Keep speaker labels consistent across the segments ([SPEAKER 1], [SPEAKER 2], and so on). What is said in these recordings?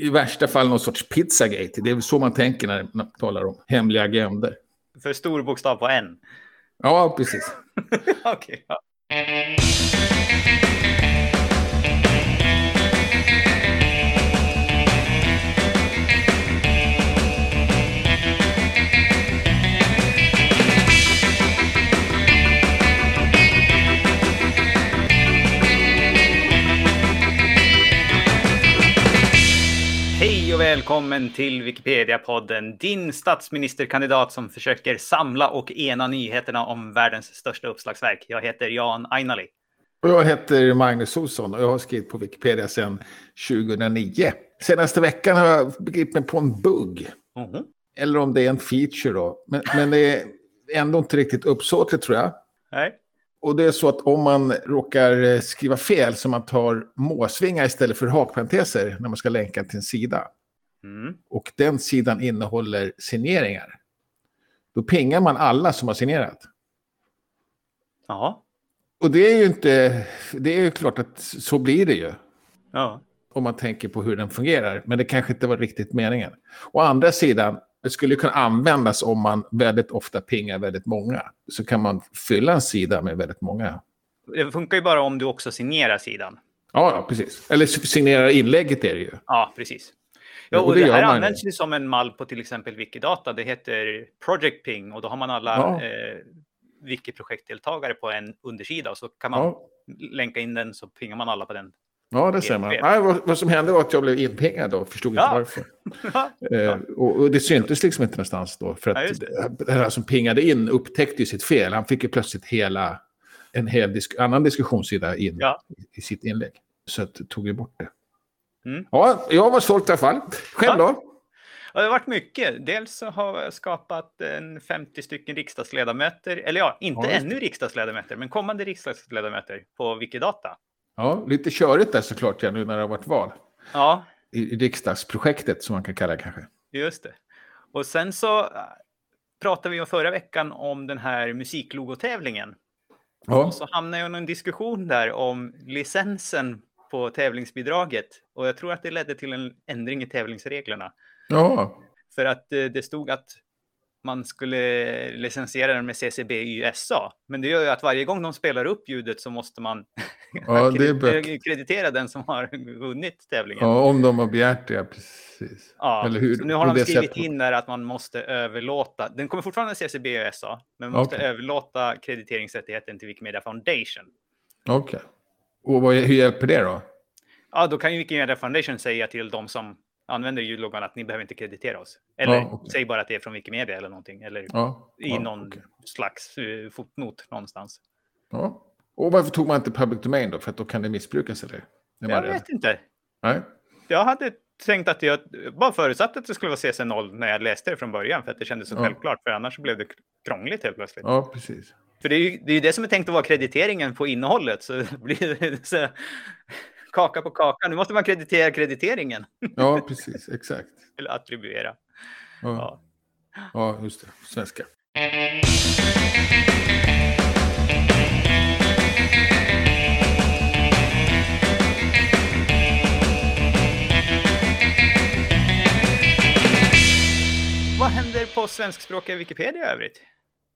[SPEAKER 1] i värsta fall någon sorts pizzagate. Det är väl så man tänker när man talar om hemliga agender.
[SPEAKER 2] För stor bokstav på en.
[SPEAKER 1] Ja, precis.
[SPEAKER 2] Okej. ja. Välkommen till Wikipedia-podden, din statsministerkandidat som försöker samla och ena nyheterna om världens största uppslagsverk. Jag heter Jan Ainali.
[SPEAKER 1] Och jag heter Magnus Olsson och jag har skrivit på Wikipedia sedan 2009. Senaste veckan har jag begripit mig på en bugg.
[SPEAKER 2] Mhm.
[SPEAKER 1] Eller om det är en feature då. Men, men det är ändå inte riktigt uppsåtligt tror jag.
[SPEAKER 2] Nej.
[SPEAKER 1] Och det är så att om man råkar skriva fel så man tar måsvingar istället för hakparenteser när man ska länka till en sida.
[SPEAKER 2] Mm.
[SPEAKER 1] Och den sidan innehåller signeringar. Då pingar man alla som har signerat.
[SPEAKER 2] Ja.
[SPEAKER 1] Och det är ju inte, det är ju klart att så blir det ju.
[SPEAKER 2] Ja.
[SPEAKER 1] Om man tänker på hur den fungerar. Men det kanske inte var riktigt meningen. Å andra sidan, det skulle kunna användas om man väldigt ofta pingar väldigt många. Så kan man fylla en sida med väldigt många.
[SPEAKER 2] Det funkar ju bara om du också signerar sidan.
[SPEAKER 1] Ja, ja precis. Eller signerar inlägget är det ju.
[SPEAKER 2] Ja, precis.
[SPEAKER 1] Ja, och det
[SPEAKER 2] det, här
[SPEAKER 1] ju.
[SPEAKER 2] används ju som en mall på till exempel Wikidata. Det heter Project Ping och då har man alla
[SPEAKER 1] Ja.
[SPEAKER 2] eh, Wiki-projektdeltagare på en undersida och så kan man
[SPEAKER 1] Ja,
[SPEAKER 2] länka in den så pingar man alla på den.
[SPEAKER 1] ja det ser man. Nej, vad, vad som hände var att jag blev inpingad och förstod inte
[SPEAKER 2] Ja.
[SPEAKER 1] varför. Eh, och, och det syntes liksom inte någonstans då. För att det här som pingade in upptäckte ju sitt fel. Han fick ju plötsligt hela, en hel disk, annan diskussionssida in i, sitt inlägg. Så att, tog vi bort det.
[SPEAKER 2] Mm.
[SPEAKER 1] Ja, jag var stolt i alla fall. Själv då?
[SPEAKER 2] Ja, Det har varit mycket. Dels så har jag skapat en 50 stycken riksdagsledamöter, eller ja, inte
[SPEAKER 1] Ja,
[SPEAKER 2] ännu riksdagsledamöter, men kommande riksdagsledamöter på Wikidata.
[SPEAKER 1] Ja, lite körigt där såklart ja, nu när det har varit val.
[SPEAKER 2] Ja,
[SPEAKER 1] I, i riksdagsprojektet som man kan kalla det kanske.
[SPEAKER 2] just det. Och sen så äh, pratade vi ju förra veckan om den här musiklogotävlingen.
[SPEAKER 1] Ja,
[SPEAKER 2] Och så hamnade jag i en diskussion där om licensen på tävlingsbidraget. Och jag tror att det ledde till en ändring i tävlingsreglerna.
[SPEAKER 1] ja.
[SPEAKER 2] För att eh, det stod att man skulle licensiera den med CCB YSA. Men det gör ju att varje gång de spelar upp ljudet så måste man
[SPEAKER 1] Ja,
[SPEAKER 2] kreditera den som har vunnit tävlingen.
[SPEAKER 1] ja, om de har begärt det, precis.
[SPEAKER 2] Ja,
[SPEAKER 1] Eller hur?
[SPEAKER 2] så nu har de skrivit in där att man måste överlåta. Den kommer fortfarande CCB och SA, men man måste
[SPEAKER 1] Okej.
[SPEAKER 2] överlåta krediteringsrättigheten till Wikimedia Foundation.
[SPEAKER 1] Okej. Och vad, hur hjälper det då?
[SPEAKER 2] Ja, då kan ju Wikimedia Foundation säga till de som använder ljudloggan att ni behöver inte kreditera oss. Eller
[SPEAKER 1] Ja, okej.
[SPEAKER 2] säg bara att det är från Wikimedia eller någonting. Eller
[SPEAKER 1] Ja,
[SPEAKER 2] i någon
[SPEAKER 1] okej.
[SPEAKER 2] slags uh, fotnot någonstans.
[SPEAKER 1] Ja. Och varför tog man inte public domain då? För att då kan det missbrukas eller?
[SPEAKER 2] Jag vet inte.
[SPEAKER 1] Nej?
[SPEAKER 2] Jag hade tänkt att jag bara förutsatt att det skulle vara CC0 när jag läste det från början för att det kändes så
[SPEAKER 1] Ja.
[SPEAKER 2] självklart. För annars blev det krångligt helt plötsligt.
[SPEAKER 1] Ja, precis.
[SPEAKER 2] För det är, ju, det är ju det som är tänkt att vara krediteringen på innehållet. Så blir så, kaka på kaka. Nu måste man kreditera krediteringen.
[SPEAKER 1] Ja, precis. Exakt.
[SPEAKER 2] Eller attribuera.
[SPEAKER 1] Ja,
[SPEAKER 2] Ja.
[SPEAKER 1] ja just det. Svenska.
[SPEAKER 2] Vad händer på svenskspråkiga Wikipedia i övrigt?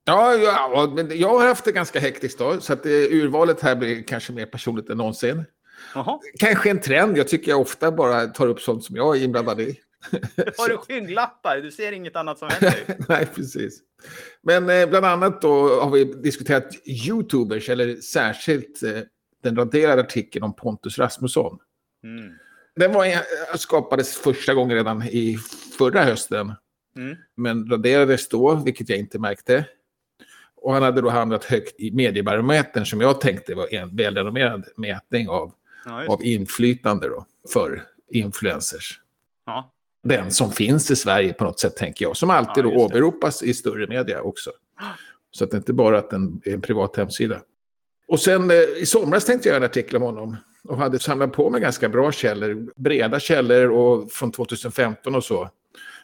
[SPEAKER 1] Ja, ja, jag har haft det ganska hektiskt då, så att eh, urvalet här blir kanske mer personligt än någonsin.
[SPEAKER 2] Jaha,
[SPEAKER 1] Kanske en trend, jag tycker jag ofta bara tar upp sånt som jag är inblandad i.
[SPEAKER 2] har du skygglappar? Du ser inget annat som händer.
[SPEAKER 1] Nej, precis. Men eh, bland annat då har vi diskuterat YouTubers, eller särskilt eh, den raderade artikeln om Pontus Rasmusson.
[SPEAKER 2] Mm.
[SPEAKER 1] Den var, eh, skapades första gången redan i förra hösten,
[SPEAKER 2] Mm.
[SPEAKER 1] men raderades då, vilket jag inte märkte. Och han hade då hamnat högt i mediebarometern som jag tänkte var en välrenommerad mätning av,
[SPEAKER 2] Ja,
[SPEAKER 1] av inflytande då, för influencers.
[SPEAKER 2] Ja.
[SPEAKER 1] Den som finns i Sverige på något sätt, tänker jag. Som alltid
[SPEAKER 2] Ja,
[SPEAKER 1] då åberopas i större media också. Så att det inte bara att den är en privat hemsida. Och sen eh, i somras tänkte jag göra en artikel om honom. Och hade samlat på mig ganska bra källor. Breda källor och från 2015 och så.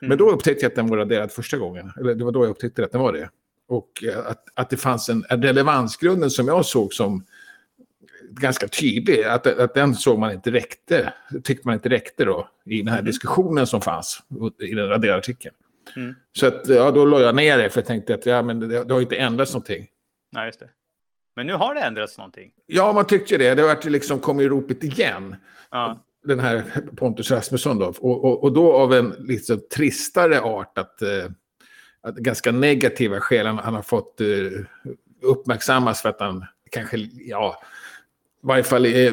[SPEAKER 1] Men
[SPEAKER 2] Mm.
[SPEAKER 1] då upptäckte jag att den var raderad första gången. Eller det var då jag upptäckte att den var det. Och eh, att, att det fanns en, en relevansgrunden som jag såg som ganska tydlig. Att, att den såg man inte räckte, tyckte man inte räckte då i den här
[SPEAKER 2] Mm.
[SPEAKER 1] diskussionen som fanns i den raderade artikeln.
[SPEAKER 2] Mm.
[SPEAKER 1] Så att, ja, då la jag ner det för jag tänkte att ja, men det, det har inte ändrats någonting.
[SPEAKER 2] Nej, just det. Men nu har det ändrats någonting.
[SPEAKER 1] Ja, man tyckte det. Det vart liksom, kom i ropet igen.
[SPEAKER 2] Ja.
[SPEAKER 1] Den här Pontus Rasmusson då. Och, och, och då av en liksom tristare art att, eh, att ganska negativa skäl. Han, han har fått eh, uppmärksammas för att han kanske, ja, i varje fall eh,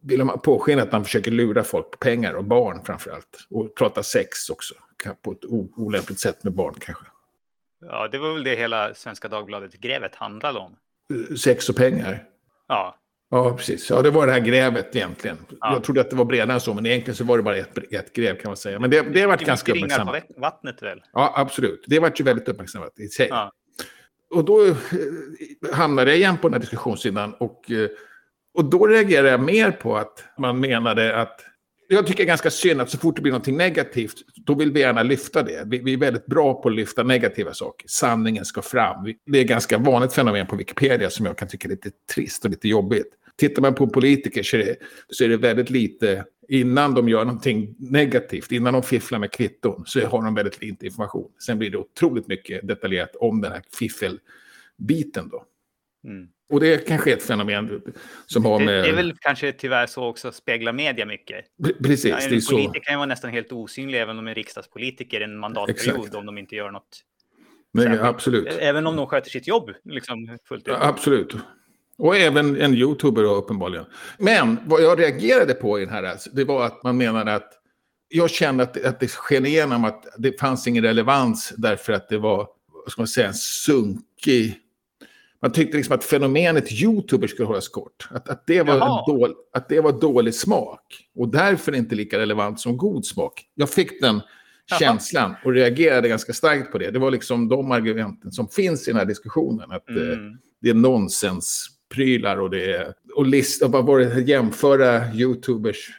[SPEAKER 1] vill man påskina att han försöker lura folk på pengar och barn framför allt. Och prata sex också. På ett olämpligt sätt med barn kanske.
[SPEAKER 2] ja, det var väl det hela Svenska Dagbladet-grävet handlade om.
[SPEAKER 1] Eh, Sex och pengar.
[SPEAKER 2] Ja,
[SPEAKER 1] Ja, precis. Ja, det var det här grävet egentligen.
[SPEAKER 2] Ja.
[SPEAKER 1] Jag trodde att det var bredare än så, men egentligen så var det bara ett, ett gräv kan man säga. Men det, det har varit
[SPEAKER 2] det
[SPEAKER 1] ganska
[SPEAKER 2] mycket ringar på
[SPEAKER 1] uppmärksammat.
[SPEAKER 2] vatt- vattnet väl?
[SPEAKER 1] Ja, absolut. Det har varit ju väldigt uppmärksammat i sig.
[SPEAKER 2] Ja.
[SPEAKER 1] Och då eh, hamnade jag igen på den här diskussionssidan och, eh, och då reagerade jag mer på att man menade att jag tycker det är ganska synd att så fort det blir något negativt, då vill vi gärna lyfta det. Vi, vi är väldigt bra på att lyfta negativa saker. Sanningen ska fram. Det är ett ganska vanligt fenomen på Wikipedia som jag kan tycka är lite trist och lite jobbigt. Tittar man på politiker så är, det, så är det väldigt lite, innan de gör någonting negativt, innan de fifflar med kvitton, så har de väldigt lite information. Sen blir det otroligt mycket detaljerat om den här fiffelbiten då.
[SPEAKER 2] Mm.
[SPEAKER 1] Och det kanske är ett fenomen som har med...
[SPEAKER 2] det är väl kanske tyvärr så också speglar media mycket.
[SPEAKER 1] Pre- Precis,
[SPEAKER 2] Ja,
[SPEAKER 1] det är så.
[SPEAKER 2] politiker kan ju vara nästan helt osynlig även om de är riksdagspolitiker en mandatperiod
[SPEAKER 1] Exakt.
[SPEAKER 2] om de inte gör något.
[SPEAKER 1] Nej,
[SPEAKER 2] särskilt.
[SPEAKER 1] absolut.
[SPEAKER 2] Även om de sköter sitt jobb liksom fullt ut.
[SPEAKER 1] Ja, Absolut. Och även en youtuber uppenbarligen. Men vad jag reagerade på i den här, alltså, det var att man menade att jag kände att, att det sken igenom att det fanns ingen relevans därför att det var, vad ska man säga, en sunkig... Man tyckte liksom att fenomenet youtuber skulle hållas kort. Att, att, det var
[SPEAKER 2] Jaha.
[SPEAKER 1] en dål, att det var dålig smak. Och därför inte lika relevant som god smak. Jag fick den känslan och reagerade ganska starkt på det. Det var liksom de argumenten som finns i den här diskussionen. Att, eh,
[SPEAKER 2] Mm.
[SPEAKER 1] det är nonsensprylar och det är... Och vad var det? Jämföra YouTubers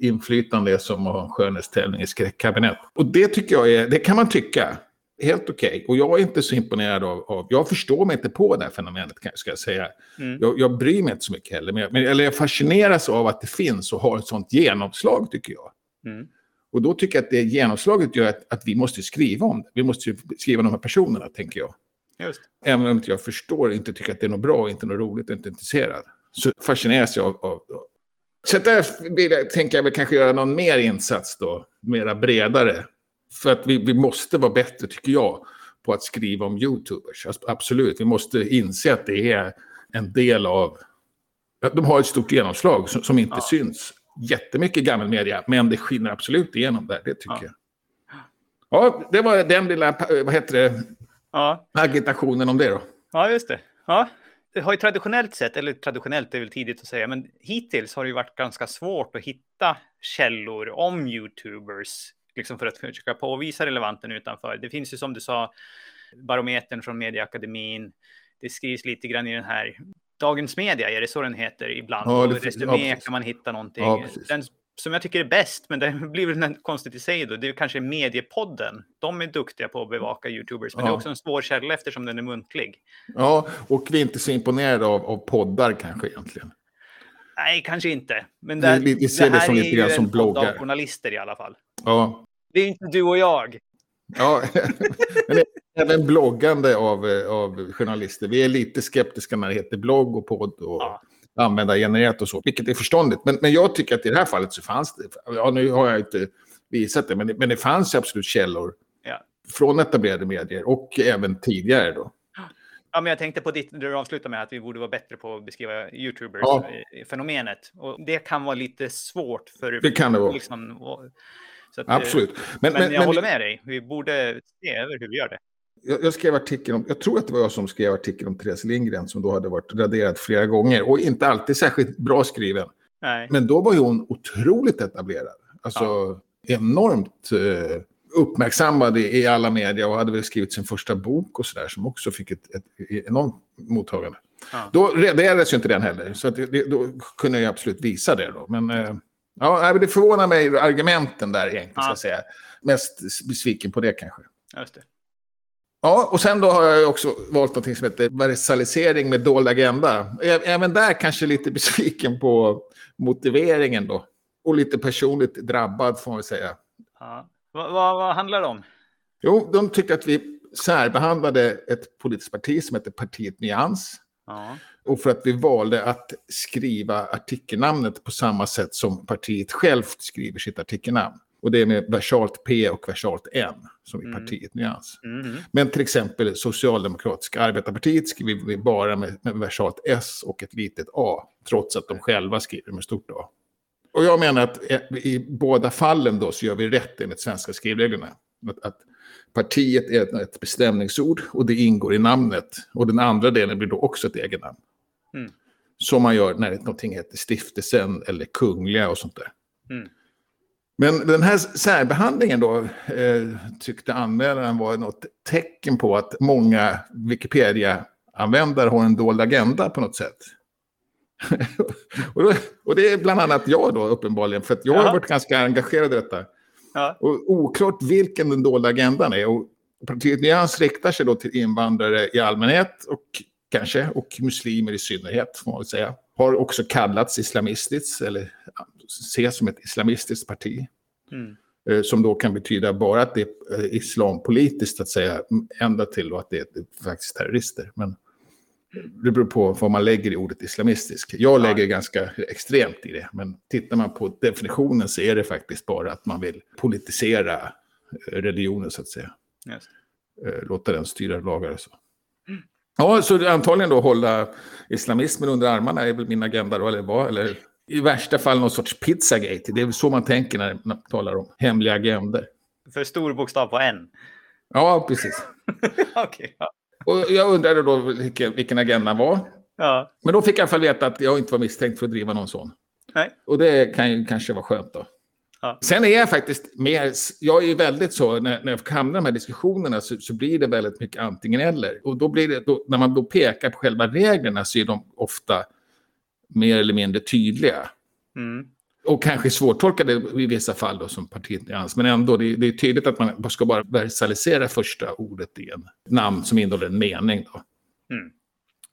[SPEAKER 1] inflytande som att ha en skönhetstävling i skräckkabinett. Och det tycker jag är... Det kan man tycka. Helt okej. Och jag är inte så imponerad av, av... Jag förstår mig inte på det här fenomenet, ska jag säga.
[SPEAKER 2] Mm.
[SPEAKER 1] Jag, jag bryr mig inte så mycket heller. Men, jag- eller jag fascineras av att det finns och har ett sånt genomslag, tycker jag.
[SPEAKER 2] Mm.
[SPEAKER 1] Och då tycker jag att det genomslaget gör att, att vi måste skriva om det. Vi måste skriva om de här personerna, tänker jag.
[SPEAKER 2] Just.
[SPEAKER 1] Även om inte jag förstår, inte tycker att det är något bra, inte något roligt, inte intresserad. Så fascineras jag av... av så där vill jag, tänker jag väl kanske göra någon mer insats då, mera bredare. För att vi, vi måste vara bättre, tycker jag, på att skriva om YouTubers. Absolut, vi måste inse att det är en del av... att De har ett stort genomslag som, som inte
[SPEAKER 2] Ja.
[SPEAKER 1] syns jättemycket gammal media, men det skiner absolut igenom där, det tycker
[SPEAKER 2] Ja.
[SPEAKER 1] jag. Ja, det var den lilla, vad heter det,
[SPEAKER 2] Ja.
[SPEAKER 1] agitationen om det då.
[SPEAKER 2] ja, just det. Ja. Det har ju traditionellt sett, eller traditionellt är väl tidigt att säga, men hittills har det ju varit ganska svårt att hitta källor om YouTubers, liksom för att försöka påvisa relevanten utanför. Det finns ju som du sa, barometern från Medieakademin. Det skrivs lite grann i den här Dagens Media, är det så den heter ibland?
[SPEAKER 1] Ja,
[SPEAKER 2] och
[SPEAKER 1] det finns-
[SPEAKER 2] Resumé
[SPEAKER 1] ja,
[SPEAKER 2] kan man hitta någonting.
[SPEAKER 1] Ja,
[SPEAKER 2] den som jag tycker är bäst, men det blir väl konstigt i sig då, det är kanske Mediepodden. De är duktiga på att bevaka YouTubers, men det är
[SPEAKER 1] Ja.
[SPEAKER 2] också en svår källa eftersom den är muntlig.
[SPEAKER 1] Ja, och vi är inte så imponerade av, av poddar kanske egentligen.
[SPEAKER 2] Nej, kanske inte. Men där,
[SPEAKER 1] vi- vi ser det
[SPEAKER 2] här
[SPEAKER 1] som
[SPEAKER 2] är
[SPEAKER 1] lite grann
[SPEAKER 2] ju
[SPEAKER 1] som
[SPEAKER 2] en
[SPEAKER 1] bloggar.
[SPEAKER 2] journalister i alla fall.
[SPEAKER 1] Ja,
[SPEAKER 2] Det är inte du och jag.
[SPEAKER 1] ja. men det är även bloggande av, eh, av journalister. Vi är lite skeptiska när det heter blogg och podd och
[SPEAKER 2] Ja.
[SPEAKER 1] Användargenererat och så, vilket är förståndigt. Men, men jag tycker att i det här fallet så fanns det, ja nu har jag inte visat det, men, det- men det fanns ju absolut källor
[SPEAKER 2] Ja.
[SPEAKER 1] från etablerade medier och även tidigare då.
[SPEAKER 2] Ja, men jag tänkte på ditt, du avslutar med att vi borde vara bättre på att beskriva YouTubers,
[SPEAKER 1] Ja.
[SPEAKER 2] Och det kan vara lite svårt för...
[SPEAKER 1] Det kan det vara.
[SPEAKER 2] Liksom, att, eh,
[SPEAKER 1] Absolut.
[SPEAKER 2] Men,
[SPEAKER 1] Men, men,
[SPEAKER 2] jag
[SPEAKER 1] men
[SPEAKER 2] håller med dig. Vi borde se över hur vi gör det.
[SPEAKER 1] Jag, jag skrev artikeln om, jag tror att det var jag som skrev artikeln om Therese Lindgren som då hade varit raderad flera gånger och inte alltid särskilt bra skriven.
[SPEAKER 2] Nej.
[SPEAKER 1] Men då var ju hon otroligt etablerad. Alltså enormt eh, uppmärksammad i, i alla medier och hade väl skrivit sin första bok och sådär som också fick ett, ett enormt mottagande.
[SPEAKER 2] Ja.
[SPEAKER 1] Då raderades ju inte den heller, så det, då kunde jag absolut visa det då. Men eh, ja, det förvånar mig argumenten där egentligen, ska
[SPEAKER 2] Ja.
[SPEAKER 1] jag säga. Mest besviken på det kanske.
[SPEAKER 2] Just det.
[SPEAKER 1] Ja, och sen då har jag också valt något som heter versalisering med dold agenda. Även där kanske lite besviken på motiveringen då. Och lite personligt drabbad får man säga.
[SPEAKER 2] Ja. Vad, vad, vad handlar det om?
[SPEAKER 1] Jo, de tycker att vi särbehandlade ett politiskt parti som heter Partiet Nyans.
[SPEAKER 2] Ja.
[SPEAKER 1] Och för att vi valde att skriva artikelnamnet på samma sätt som partiet självt skriver sitt artikelnamn. Och det är med versalt P och versalt N, som i
[SPEAKER 2] Mm.
[SPEAKER 1] partiet Nyans.
[SPEAKER 2] Mhm.
[SPEAKER 1] Men till exempel Socialdemokratiska arbetarpartiet skriver vi bara med, med versalt S och ett litet A, trots att de själva skriver med stort A. Och jag menar att eh, i båda fallen då så gör vi rätt enligt svenska skrivreglerna. Att, att partiet är ett, ett bestämningsord och det ingår i namnet. Och den andra delen blir då också ett eget namn.
[SPEAKER 2] Mm.
[SPEAKER 1] Som man gör när någonting heter stiftelsen eller kungliga och sånt där.
[SPEAKER 2] Mm.
[SPEAKER 1] Men den här särbehandlingen då eh, tyckte anmälaren var något tecken på att många Wikipedia-användare har en dold agenda på något sätt. och, då, och det är bland annat jag då uppenbarligen, för att jag har varit ganska engagerad i detta.
[SPEAKER 2] Ja.
[SPEAKER 1] Och oklart vilken den dolda agendan är. Och partiet Nyans riktar sig då till invandrare i allmänhet och kanske, och muslimer i synnerhet, får man väl säga. Har också kallats islamistiskt, eller ses som ett islamistiskt parti.
[SPEAKER 2] Mm.
[SPEAKER 1] Eh, Som då kan betyda bara att det är islampolitiskt, att säga, ända till att det är faktiskt terrorister. Men det beror på vad man lägger i ordet islamistisk. Jag lägger ganska extremt i det, men tittar man på definitionen så är det faktiskt bara att man vill politisera eh, religionen, så att säga.
[SPEAKER 2] Just.
[SPEAKER 1] Eh, Låta den styra lagar och så. Ja, så antagligen då hålla islamismen under armarna är väl min agenda då, eller vad? Eller i värsta fall någon sorts pizzagate. Det är väl så man tänker när man talar om hemliga agender.
[SPEAKER 2] För stor bokstav på N.
[SPEAKER 1] Ja, precis.
[SPEAKER 2] Okej. Ja.
[SPEAKER 1] Och jag undrade då vilken, vilken agenda var.
[SPEAKER 2] ja.
[SPEAKER 1] Men då fick jag i alla fall veta att jag inte var misstänkt för att driva någon sån.
[SPEAKER 2] Nej.
[SPEAKER 1] Och det kan ju kanske vara skönt då.
[SPEAKER 2] Ja.
[SPEAKER 1] Sen är jag faktiskt mer, jag är ju väldigt så, när, när jag hamnar i de här diskussionerna så, så blir det väldigt mycket antingen eller. Och då blir det, då, när man då pekar på själva reglerna så är de ofta mer eller mindre tydliga.
[SPEAKER 2] Mm.
[SPEAKER 1] Och kanske svårtolkade i vissa fall då, som partiet nyans. Men ändå, det, det är tydligt att man ska bara versalisera första ordet i en namn som innehåller en mening. Då.
[SPEAKER 2] Mm.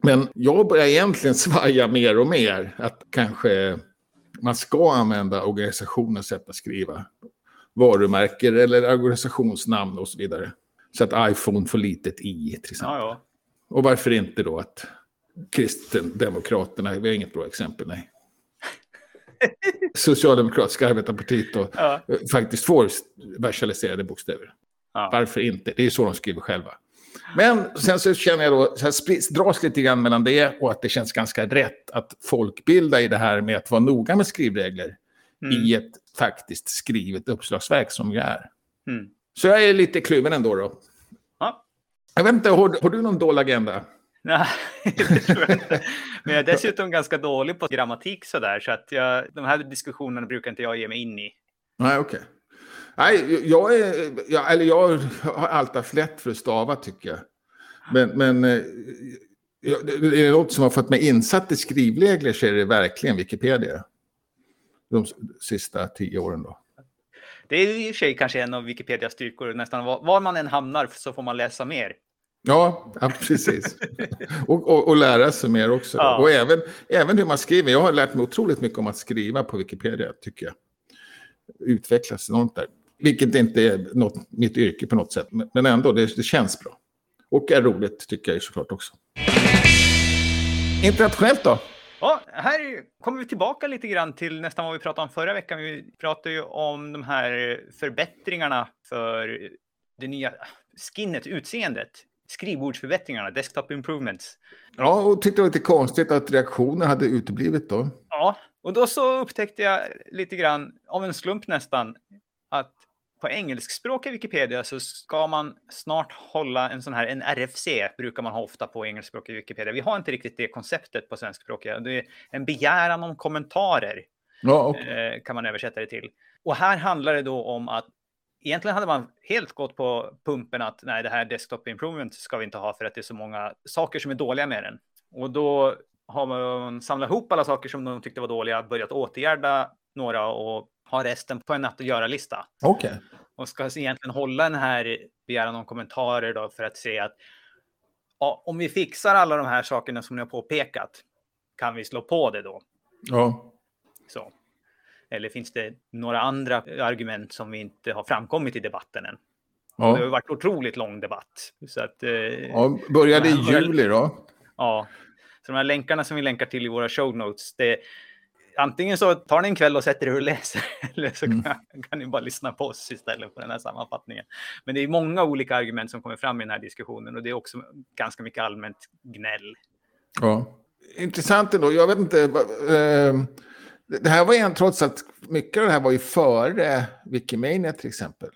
[SPEAKER 1] Men jag börjar egentligen svaja mer och mer att kanske man ska använda organisationens sätt att skriva. Varumärken eller organisationsnamn och så vidare. Så att iPhone får litet i till exempel.
[SPEAKER 2] Ja, ja.
[SPEAKER 1] Och varför inte då att Kristdemokraterna, vi har inget bra exempel, nej. Socialdemokratiska arbetarpartiet då,
[SPEAKER 2] Ja.
[SPEAKER 1] eh, faktiskt får versaliserade bokstäver.
[SPEAKER 2] Ja.
[SPEAKER 1] Varför inte? Det är så de skriver själva. Men sen så känner jag då, så här dras lite grann mellan det och att det känns ganska rätt att folkbilda i det här med att vara noga med skrivregler
[SPEAKER 2] Mm.
[SPEAKER 1] i ett faktiskt skrivet uppslagsverk som jag är.
[SPEAKER 2] Mm.
[SPEAKER 1] Så jag är lite kluven ändå då.
[SPEAKER 2] Ja.
[SPEAKER 1] Jag vet inte, har, har du någon dold agenda?
[SPEAKER 2] Nej, det tror jag inte. Men jag är dessutom ganska dålig på grammatik sådär, så att jag, de här diskussionerna brukar inte jag ge mig in i.
[SPEAKER 1] Nej, okej. Nej, jag, är, jag, eller jag har alltid haft lätt för att stava tycker jag. Men, men eh, jag- det är något som har fått mig insatt i skrivregler så är det verkligen Wikipedia. De sista tio åren då.
[SPEAKER 2] Det är i och för sig kanske en av Wikipedias styrkor, nästan var, var man än hamnar så får man läsa mer.
[SPEAKER 1] Ja, ja precis. och, och, och lära sig mer också.
[SPEAKER 2] Ja.
[SPEAKER 1] Och även, även hur man skriver. Jag har lärt mig otroligt mycket om att skriva på Wikipedia, tycker jag. Utvecklas enormt där. Vilket inte är något, mitt yrke på något sätt. Men, ändå, det, det känns bra. Och är roligt, tycker jag såklart också. Internationellt då?
[SPEAKER 2] Ja, här kommer vi tillbaka lite grann till nästan vad vi pratade om förra veckan. Vi pratade ju om de här förbättringarna för det nya skinnet, utseendet. Skrivbordsförbättringarna, desktop improvements.
[SPEAKER 1] Ja, och tyckte det var lite konstigt att reaktionen hade uteblivit då.
[SPEAKER 2] Ja, och då så upptäckte jag lite grann, av en slump nästan, att på engelskspråkiga Wikipedia så ska man snart hålla en sån här, en RFC brukar man ha ofta på engelskspråkiga Wikipedia. Vi har inte riktigt det konceptet på svenskspråkiga. Det är en begäran om kommentarer
[SPEAKER 1] Ja, och,
[SPEAKER 2] eh, kan man översätta det till. Och här handlar det då om att egentligen hade man helt gått på pumpen att nej, det här desktop improvement ska vi inte ha för att det är så många saker som är dåliga med den. Och då har man samlat ihop alla saker som de tyckte var dåliga, börjat åtgärda några och ha resten på en att göra-lista.
[SPEAKER 1] okej.
[SPEAKER 2] Och ska egentligen hålla den här begära någon kommentarer då för att se att ja, om vi fixar alla de här sakerna som ni har påpekat, kan vi slå på det då?
[SPEAKER 1] Ja.
[SPEAKER 2] Så. Eller finns det några andra argument som vi inte har framkommit i debatten än? Ja. Det har varit otroligt lång debatt. Så att, eh,
[SPEAKER 1] ja, började i juli då.
[SPEAKER 2] Ja, så de här länkarna som vi länkar till i våra show notes, det, antingen så tar ni en kväll och sätter er och läser, eller så mm. kan, kan, ni bara lyssna på oss istället på den här sammanfattningen. Men det är många olika argument som kommer fram i den här diskussionen och det är också ganska mycket allmänt gnäll.
[SPEAKER 1] Ja, intressant ändå. Jag vet inte. Eh, det här var ju trots att mycket av det här var ju före Wikimania till exempel.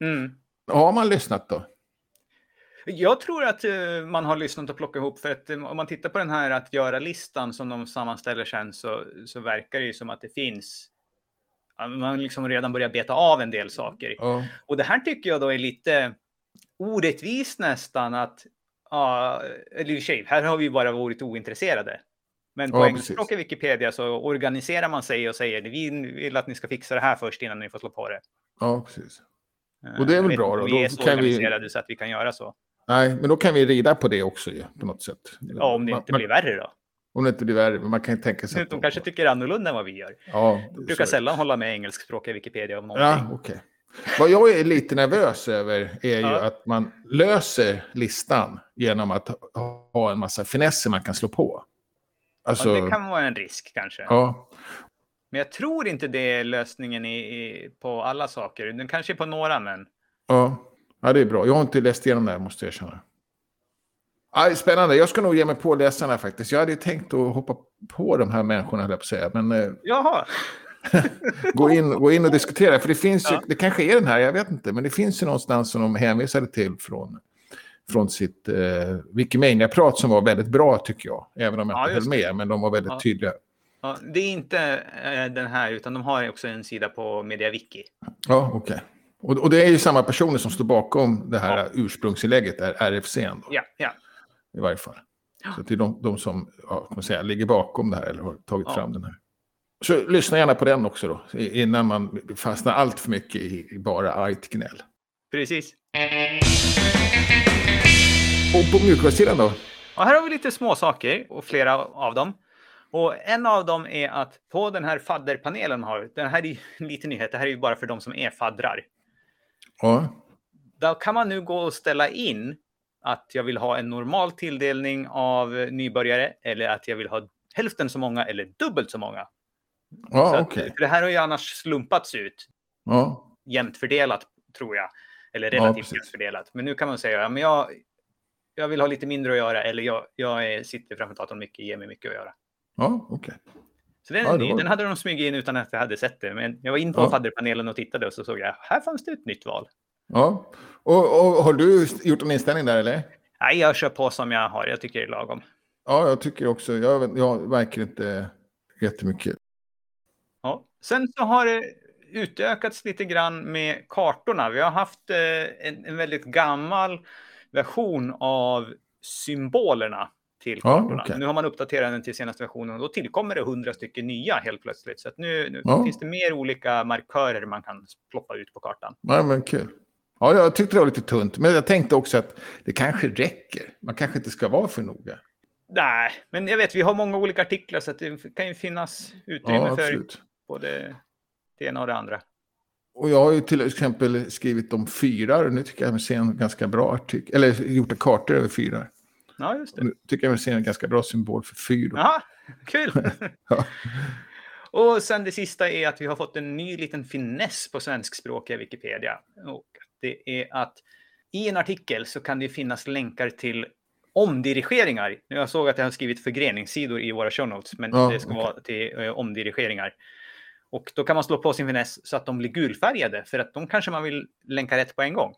[SPEAKER 1] Mm. Har man lyssnat då?
[SPEAKER 2] Jag tror att uh, man har lyssnat och plockat ihop för att um, om man tittar på den här att göra-listan som de sammanställer sen så, så verkar det ju som att det finns man liksom redan börjar beta av en del saker. Oh. Och det här tycker jag då är lite orättvist nästan att, ja, eller i sig, här har vi bara varit ointresserade. Men på ja, engelskspråkiga Wikipedia så organiserar man sig och säger vi vill att ni ska fixa det här först innan ni får slå på det.
[SPEAKER 1] Ja, precis. Och det är väl bra då.
[SPEAKER 2] Vi är så organiserade vi... så att vi kan göra så.
[SPEAKER 1] Nej, men då kan vi rida på det också ju, på något sätt.
[SPEAKER 2] Ja, om det inte man, blir värre då.
[SPEAKER 1] Om det inte blir värre, men man kan ju tänka sig...
[SPEAKER 2] De kanske tycker annorlunda än vad vi gör. Ja, de brukar sällan hålla med engelskspråkiga Wikipedia om någonting.
[SPEAKER 1] Ja. Okay. Vad jag är lite nervös över är ju att man löser listan genom att ha en massa finesser man kan slå på.
[SPEAKER 2] Alltså... Ja, det kan vara en risk kanske.
[SPEAKER 1] Ja.
[SPEAKER 2] Men jag tror inte det är lösningen i, i, på alla saker. Den kanske är på några, men...
[SPEAKER 1] Ja. Ja, det är bra. Jag har inte läst igenom det här, måste jag erkänna. Ja, spännande. Jag ska nog ge mig på läsarna faktiskt. Jag hade tänkt att hoppa på de här människorna, höll jag på att säga. Men, eh,
[SPEAKER 2] Jaha.
[SPEAKER 1] gå, in, gå in och diskutera. För det finns ja. ju, det kanske är den här, jag vet inte. Men det finns ju någonstans som de hänvisade till från, från sitt eh, Wikimania-prat som var väldigt bra tycker jag. Även om jag ja, inte höll med, men de var väldigt ja. tydliga.
[SPEAKER 2] Ja, det är inte eh, den här, utan de har också en sida på MediaWiki.
[SPEAKER 1] Ja, okej. Okay. Och, och, det är ju samma personer som står bakom det här ja. ursprungsinlägget, RFC. Då,
[SPEAKER 2] ja, ja.
[SPEAKER 1] I varje fall. Så det är de, de som ja, man säga, ligger bakom det här eller har tagit fram den här. Så lyssna gärna på den också då, innan man fastnar allt för mycket i, i bara argt gnäll.
[SPEAKER 2] Precis.
[SPEAKER 1] Och på mjukvarusidan då?
[SPEAKER 2] Ja, här har vi lite små saker och flera av dem. Och en av dem är att på den här fadderpanelen har, den här är en liten nyhet, det här är ju bara för de som är faddrar.
[SPEAKER 1] Ja.
[SPEAKER 2] Då kan man nu gå och ställa in att jag vill ha en normal tilldelning av nybörjare eller att jag vill ha hälften så många eller dubbelt så många.
[SPEAKER 1] Ja, så okay.
[SPEAKER 2] för det här har ju annars slumpats ut.
[SPEAKER 1] Ja.
[SPEAKER 2] Jämnt fördelat, tror jag. Eller relativt ja, jämnt fördelat. Men nu kan man säga, ja, men jag, jag vill ha lite mindre att göra eller jag, jag sitter framför datorn mycket, ger mig mycket att göra.
[SPEAKER 1] Ja, okej. Okay.
[SPEAKER 2] Så den, ja, var... den hade de smugit in utan att jag hade sett det. Men jag var in på ja. fadderpanelen och tittade och så såg jag, här fanns det ett nytt val.
[SPEAKER 1] Ja, och, och har du gjort en inställning där eller?
[SPEAKER 2] Nej, jag kör på som jag har. Jag tycker det är lagom.
[SPEAKER 1] Ja, jag tycker också. Jag, jag verkar inte jättemycket.
[SPEAKER 2] Ja, sen så har det utökats lite grann med kartorna. Vi har haft eh, en, en väldigt gammal version av symbolerna till kartorna. Ja, okay. Nu har man uppdaterat den till senaste versionen och då tillkommer det hundra stycken nya helt plötsligt. Så nu, nu ja. finns det mer olika markörer man kan ploppa ut på kartan.
[SPEAKER 1] Ja, men kul. Ja, jag tyckte det var lite tunt, men jag tänkte också att det kanske räcker. Man kanske inte ska vara för noga.
[SPEAKER 2] Nej, men jag vet, vi har många olika artiklar så det kan ju finnas utrymme ja, för både det ena och det andra.
[SPEAKER 1] Och jag har ju till exempel skrivit om fyrar. Nu tycker jag mig se en ganska bra artikel, eller gjort en kartor över fyrar.
[SPEAKER 2] Ja, just det. Nu
[SPEAKER 1] tycker jag mig se en ganska bra symbol för fyr.
[SPEAKER 2] Ja, kul! ja. Och sen det sista är att vi har fått en ny liten finess på svenskspråkiga Wikipedia. Och det är att i en artikel så kan det finnas länkar till omdirigeringar. Jag såg att jag har skrivit förgreningssidor i våra show notes, men ja, det ska okay. vara till eh, omdirigeringar. Och då kan man slå på sin finess så att de blir gulfärgade, för att de kanske man vill länka rätt på en gång.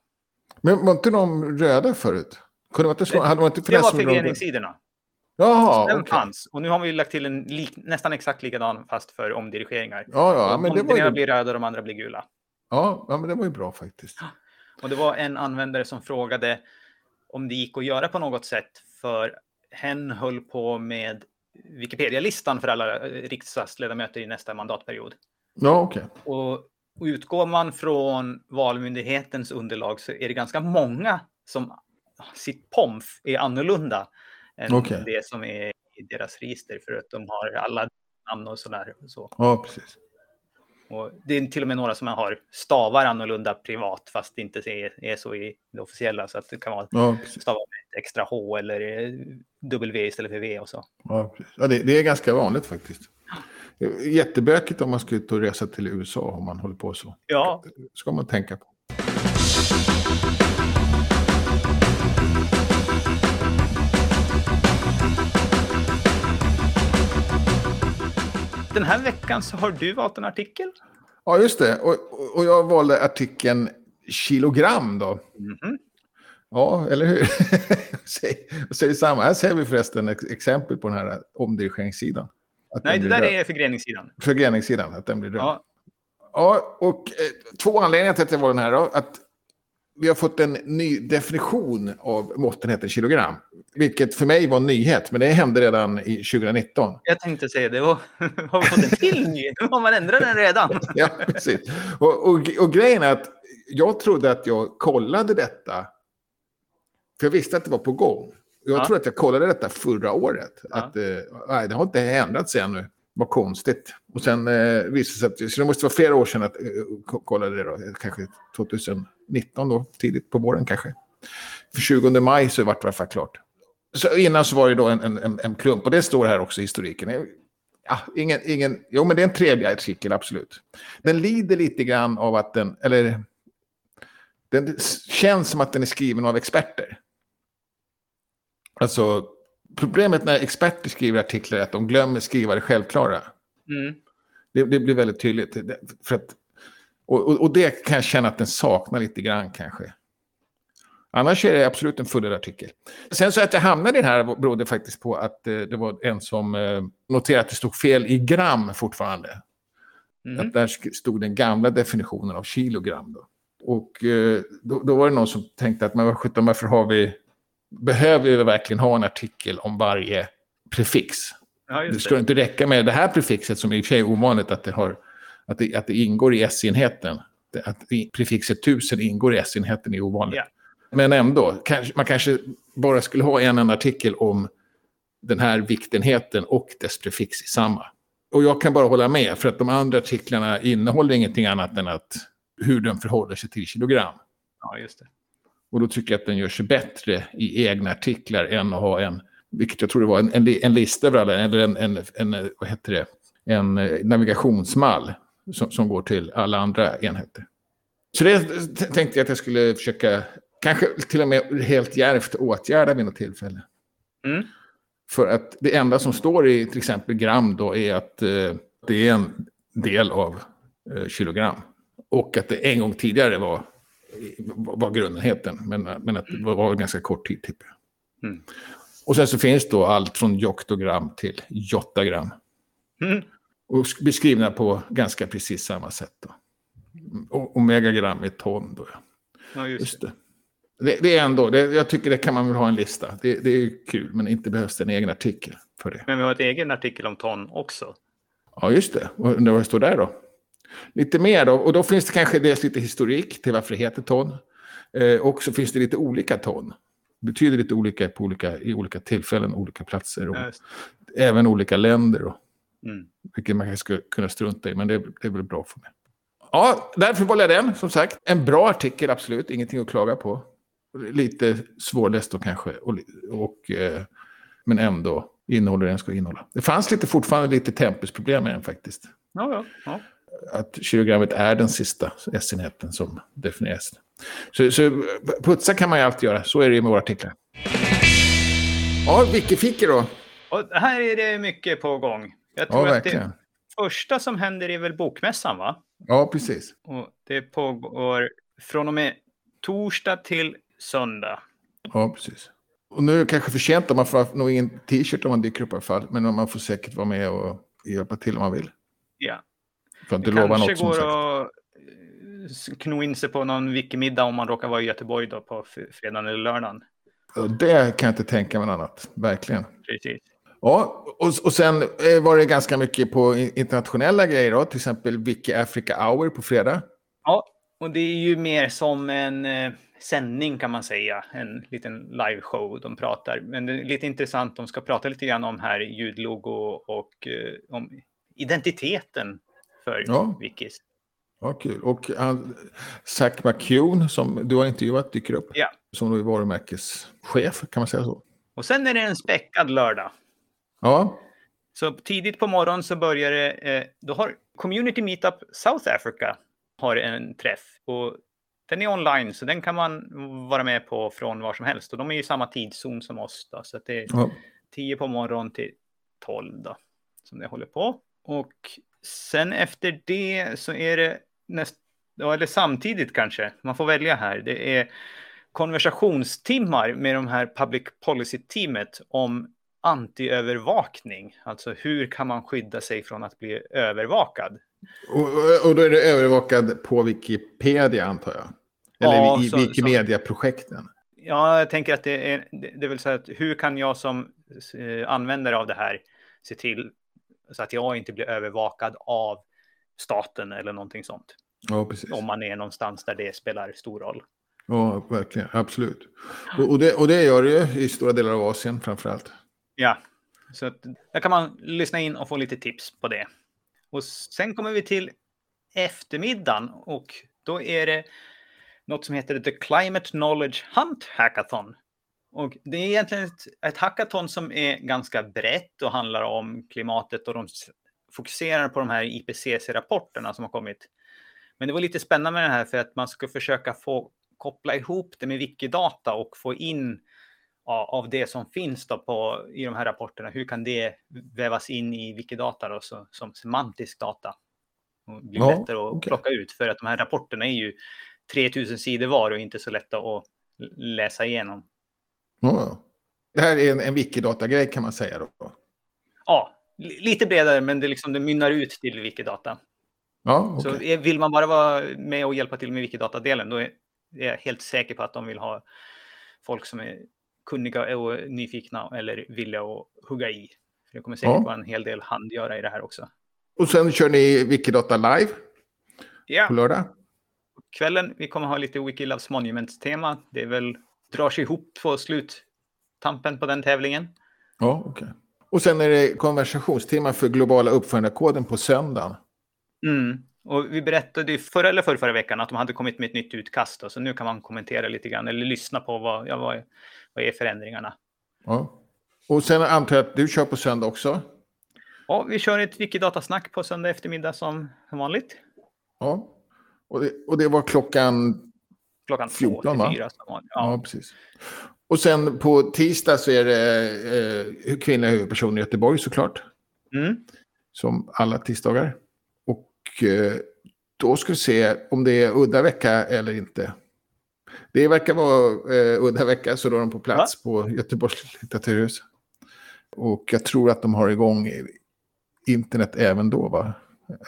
[SPEAKER 1] Men var inte de röda förut? Kunde man inte slå, hade man inte
[SPEAKER 2] det var förgreningssidorna.
[SPEAKER 1] Jaha,
[SPEAKER 2] Den okay. fanns. Och nu har vi lagt till en lik, nästan exakt likadan fast för omdirigeringar.
[SPEAKER 1] Ja, ja,
[SPEAKER 2] men det var ju... blir röda och de andra blir gula.
[SPEAKER 1] Ja, ja, men det var ju bra faktiskt.
[SPEAKER 2] Och det var en användare som frågade om det gick att göra på något sätt för hen höll på med Wikipedia-listan för alla riksdagsledamöter i nästa mandatperiod.
[SPEAKER 1] Ja, okej. Okay.
[SPEAKER 2] Och Och utgår man från Valmyndighetens underlag så är det ganska många som sitt POMF är annorlunda än
[SPEAKER 1] Okej.
[SPEAKER 2] det som är i deras register för att de har alla namn och sådär. Och så.
[SPEAKER 1] Ja, precis.
[SPEAKER 2] Och det är till och med några som har stavar annorlunda privat fast det inte är, är så i det officiella. Så att det kan vara
[SPEAKER 1] Ja,
[SPEAKER 2] stavar med extra H eller eh, W istället för V och så.
[SPEAKER 1] Ja, ja det, det är ganska vanligt faktiskt. Jättebökigt om man ska ut och resa till USA om man håller på så.
[SPEAKER 2] Ja,
[SPEAKER 1] ska man tänka på.
[SPEAKER 2] Den här veckan så har du valt en artikel.
[SPEAKER 1] Ja, just det. Och, och jag valde artikeln kilogram då.
[SPEAKER 2] Mhm.
[SPEAKER 1] Ja, eller hur? Säg- Säg samma. Här ser vi förresten ett exempel på den här omdirigeringssidan.
[SPEAKER 2] Nej, det där
[SPEAKER 1] röd.
[SPEAKER 2] är förgreningssidan.
[SPEAKER 1] Förgreningssidan, att den blir röd.
[SPEAKER 2] Ja,
[SPEAKER 1] Ja, och eh, två anledningar till att det var den här då. Att vi har fått en ny definition av måttenheten kilogram. Vilket för mig var en nyhet, men det hände redan i 2019.
[SPEAKER 2] jag tänkte säga det. Och, har vi fått en till ny? Nu har man ändrat den redan.
[SPEAKER 1] Ja, precis. Och, och, och grejen är att jag trodde att jag kollade detta. För jag visste att det var på gång. Jag
[SPEAKER 2] Ja.
[SPEAKER 1] tror att jag kollade detta förra året.
[SPEAKER 2] Ja.
[SPEAKER 1] Att, eh, nej, det har inte ändrats ännu. Vad konstigt. Och sen eh, visade det sig att så det måste vara flera år sedan att eh, ko- kollade det då. Kanske 2019 då, tidigt på våren kanske. För 20 maj så vart det i alla fall klart. Så innan så var det då en, en, en, klump. Och det står här också i historiken. Ja, ingen, ingen, jo, men det är en trevlig artikel, absolut. Den lider lite grann av att den, eller den känns som att den är skriven av experter. Alltså, problemet när experter skriver artiklar är att de glömmer skriva det självklara.
[SPEAKER 2] Mm.
[SPEAKER 1] Det, det blir väldigt tydligt. För att, och, och, och det kan jag känna att den saknar lite grann kanske. Annars är det absolut en fullödig artikel. Sen så att jag hamnade i den här berodde faktiskt på att eh, det var en som eh, noterade att det stod fel i gram fortfarande.
[SPEAKER 2] Mhm.
[SPEAKER 1] Att där stod den gamla definitionen av kilogram. Då. Och eh, då, då var det någon som tänkte att men vad sjutton, varför har vi... Behöver vi verkligen ha en artikel om varje prefix?
[SPEAKER 2] Ja,
[SPEAKER 1] Det
[SPEAKER 2] det.
[SPEAKER 1] inte räcka med det här prefixet som i och för sig är ovanligt att det, har, att det, att det ingår i S-enheten. Att prefixet 1000 ingår i S-enheten är ovanligt.
[SPEAKER 2] Ja.
[SPEAKER 1] Men ändå, man kanske bara skulle ha en enda artikel om den här viktenheten och dess prefix i samma. Och jag kan bara hålla med, för att de andra artiklarna innehåller ingenting annat än att hur den förhåller sig till kilogram.
[SPEAKER 2] Ja, just det.
[SPEAKER 1] Och då tycker jag att den gör sig bättre i egna artiklar än att ha en, vilket jag tror det var, en, en, en lista över alla, eller en, en, en, vad heter det, en eh, navigationsmall som, som går till alla andra enheter. Så det tänkte jag att jag skulle försöka, kanske till och med helt djärvt åtgärda vid något tillfälle.
[SPEAKER 2] Mm.
[SPEAKER 1] För att det enda som står i till exempel gram då är att eh, det är en del av eh, kilogram. Och att det en gång tidigare var, var grundenheten. Men, men att det var, ganska kort tid jag.
[SPEAKER 2] Mm.
[SPEAKER 1] Och sen så finns då allt från joktogram till jottagram.
[SPEAKER 2] Mm.
[SPEAKER 1] Och sk- beskrivna på ganska precis samma sätt. Då. O- Omegagram är ton då. ja.
[SPEAKER 2] Ja, just
[SPEAKER 1] Just det. Det, det är ändå, det, jag tycker det kan man väl ha en lista. Det, det är kul, men inte behövs det en egen artikel för det.
[SPEAKER 2] Men vi har ett egen artikel om ton också.
[SPEAKER 1] Ja, just det. Och undrar vad det står där då? Lite mer då. Och då finns det kanske dels lite historik till varför det heter ton. Eh, och så finns det lite olika ton. Betyder lite olika på olika, i olika tillfällen, olika platser och
[SPEAKER 2] Ja,
[SPEAKER 1] även olika länder.
[SPEAKER 2] Det. Mm.
[SPEAKER 1] vilket man kanske skulle kunna strunta i, men det, det är väl bra för mig. Ja, därför valde jag den, som sagt. En bra artikel, absolut. Ingenting att klaga på. Lite svårläst då kanske. Och, och, eh, men ändå innehåller det den ska innehålla. Det fanns lite, fortfarande lite tempusproblem med den faktiskt.
[SPEAKER 2] Ja, ja, ja.
[SPEAKER 1] Att kilogrammet är den sista S-enheten som definieras. Så, så putsa kan man ju alltid göra. Så är det ju med våra artiklar. Ja, Wikifiki då.
[SPEAKER 2] Och här är det mycket på gång. Jag
[SPEAKER 1] Ja,
[SPEAKER 2] tror att
[SPEAKER 1] verkligen.
[SPEAKER 2] det första som händer är väl bokmässan, va?
[SPEAKER 1] Ja, precis.
[SPEAKER 2] Och det pågår från och med torsdag till söndag.
[SPEAKER 1] Ja, precis. Och nu är det kanske för sent man får nog ingen t-shirt om man dyker upp i alla fall. Men man får säkert vara med och hjälpa till om man vill.
[SPEAKER 2] Ja.
[SPEAKER 1] För att
[SPEAKER 2] Det
[SPEAKER 1] lova
[SPEAKER 2] kanske
[SPEAKER 1] något som
[SPEAKER 2] går
[SPEAKER 1] sagt.
[SPEAKER 2] att eh, kno in sig på någon wikimiddag om man råkar vara i Göteborg då på fredagen eller lördagen.
[SPEAKER 1] Och det kan jag inte tänka mig något annat. Verkligen.
[SPEAKER 2] Precis.
[SPEAKER 1] Ja, och, och sen eh, var det ganska mycket på internationella grejer då, till exempel Wiki Africa Hour på fredag.
[SPEAKER 2] Ja, och det är ju mer som en eh, sändning kan man säga, en liten liveshow de pratar. Men det är lite intressant, de ska prata lite grann om här ljudlogo och eh, om identiteten för ja. Wikis.
[SPEAKER 1] Ja, kul. Och uh, Zack McCune som du har intervjuat dyker upp.
[SPEAKER 2] Ja.
[SPEAKER 1] Som då är varumärkeschef, kan man säga så.
[SPEAKER 2] Och sen är det en späckad lördag.
[SPEAKER 1] Ja.
[SPEAKER 2] Så tidigt på morgonen så börjar det, eh, då har Community Meetup South Africa har en träff. Och den är online, så den kan man vara med på från var som helst. Och de är i samma tidszon som oss. Då, så det är ja. 10 på morgonen till 12 då, som det håller på. Och sen efter det så är det näst, eller samtidigt kanske, man får välja här. Det är konversationstimmar med de här public policy-teamet om antiövervakning. Alltså hur kan man skydda sig från att bli övervakad?
[SPEAKER 1] Och, och då är det övervakad på Wikipedia antar jag? Eller ja, i Wikimedia-projekten?
[SPEAKER 2] Ja, jag tänker att det är, det vill säga att hur kan jag som eh, användare av det här se till så att jag inte blir övervakad av staten eller någonting sånt.
[SPEAKER 1] Ja, precis.
[SPEAKER 2] Om man är någonstans där det spelar stor roll.
[SPEAKER 1] Ja, verkligen. Absolut. Och, och, det, och det gör det ju i stora delar av Asien framför allt.
[SPEAKER 2] Ja, så att, där kan man lyssna in och få lite tips på det. Och sen kommer vi till eftermiddagen och då är det något som heter The Climate Knowledge Hunt Hackathon. Och det är egentligen ett, ett hackathon som är ganska brett och handlar om klimatet och de fokuserar på de här IPCC-rapporterna som har kommit. Men det var lite spännande med det här för att man ska försöka få koppla ihop det med Wikidata och få in av det som finns då på, i de här rapporterna. Hur kan det vävas in i Wikidata då, så, som semantisk data? Och bli ja, lättare att okay. plocka ut för att de här rapporterna är ju 3000 sidor var och inte så lätta att läsa igenom.
[SPEAKER 1] Ja. Det här är en, en Wikidata-grej kan man säga då?
[SPEAKER 2] Ja, lite bredare men det, liksom, det mynnar ut till Wikidata.
[SPEAKER 1] Ja, okay.
[SPEAKER 2] Så vill man bara vara med och hjälpa till med Wikidata-delen då är jag helt säker på att de vill ha folk som är kunniga och nyfikna eller villiga att hugga i. det kommer säkert ja. vara en hel del handgöra i det här också.
[SPEAKER 1] Och sen kör ni Wikidata live
[SPEAKER 2] ja.
[SPEAKER 1] på lördag?
[SPEAKER 2] Kvällen, vi kommer ha lite Wikiloves Monuments-tema. Det är väl, drar sig ihop på sluttampen på den tävlingen.
[SPEAKER 1] Ja, okej. Okay. Och sen är det konversationstema för globala uppförandekoden på söndagen.
[SPEAKER 2] Mm. Och vi berättade ju förra eller förra, förra veckan att de hade kommit med ett nytt utkast. Då, så nu kan man kommentera lite grann eller lyssna på vad, ja, vad, vad är förändringarna.
[SPEAKER 1] Ja. Och sen antar jag att du kör på söndag också?
[SPEAKER 2] Ja, vi kör ett Wikidatasnack på söndag eftermiddag som vanligt.
[SPEAKER 1] Ja, och det, och det var klockan,
[SPEAKER 2] klockan
[SPEAKER 1] 14
[SPEAKER 2] va? 4,
[SPEAKER 1] ja. ja, precis. Och sen på tisdag så är det eh, kvinnliga huvudpersoner i Göteborg såklart.
[SPEAKER 2] Mm.
[SPEAKER 1] Som alla tisdagar. Och eh, då ska vi se om det är udda vecka eller inte. Det verkar vara eh, udda vecka, så då är de på plats Va? på Göteborgs litteraturhus. Och jag tror att de har igång internet även då, va?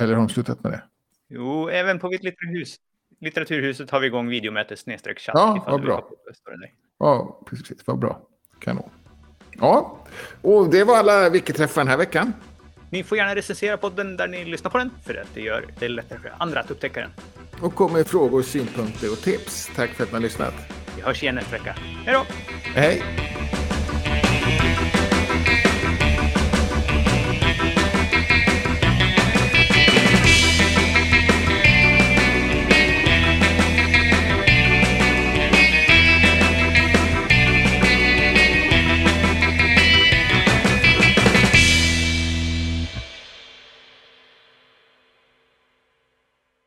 [SPEAKER 1] Eller har de slutat med det?
[SPEAKER 2] Jo, även på litteraturhus. litteraturhuset har vi igång videomöte snedstreck chatt.
[SPEAKER 1] Ja, vad bra. Ja, precis. Vad bra. Kanon. Ja, och det var alla Wiki-träffar den här veckan.
[SPEAKER 2] Ni får gärna recensera podden där ni lyssnar på den, för att det gör det lättare för andra att upptäcka den.
[SPEAKER 1] Och kom med frågor, synpunkter och tips. Tack för att ni har lyssnat.
[SPEAKER 2] Vi hörs igen nästa vecka. Hej då!
[SPEAKER 1] Hej!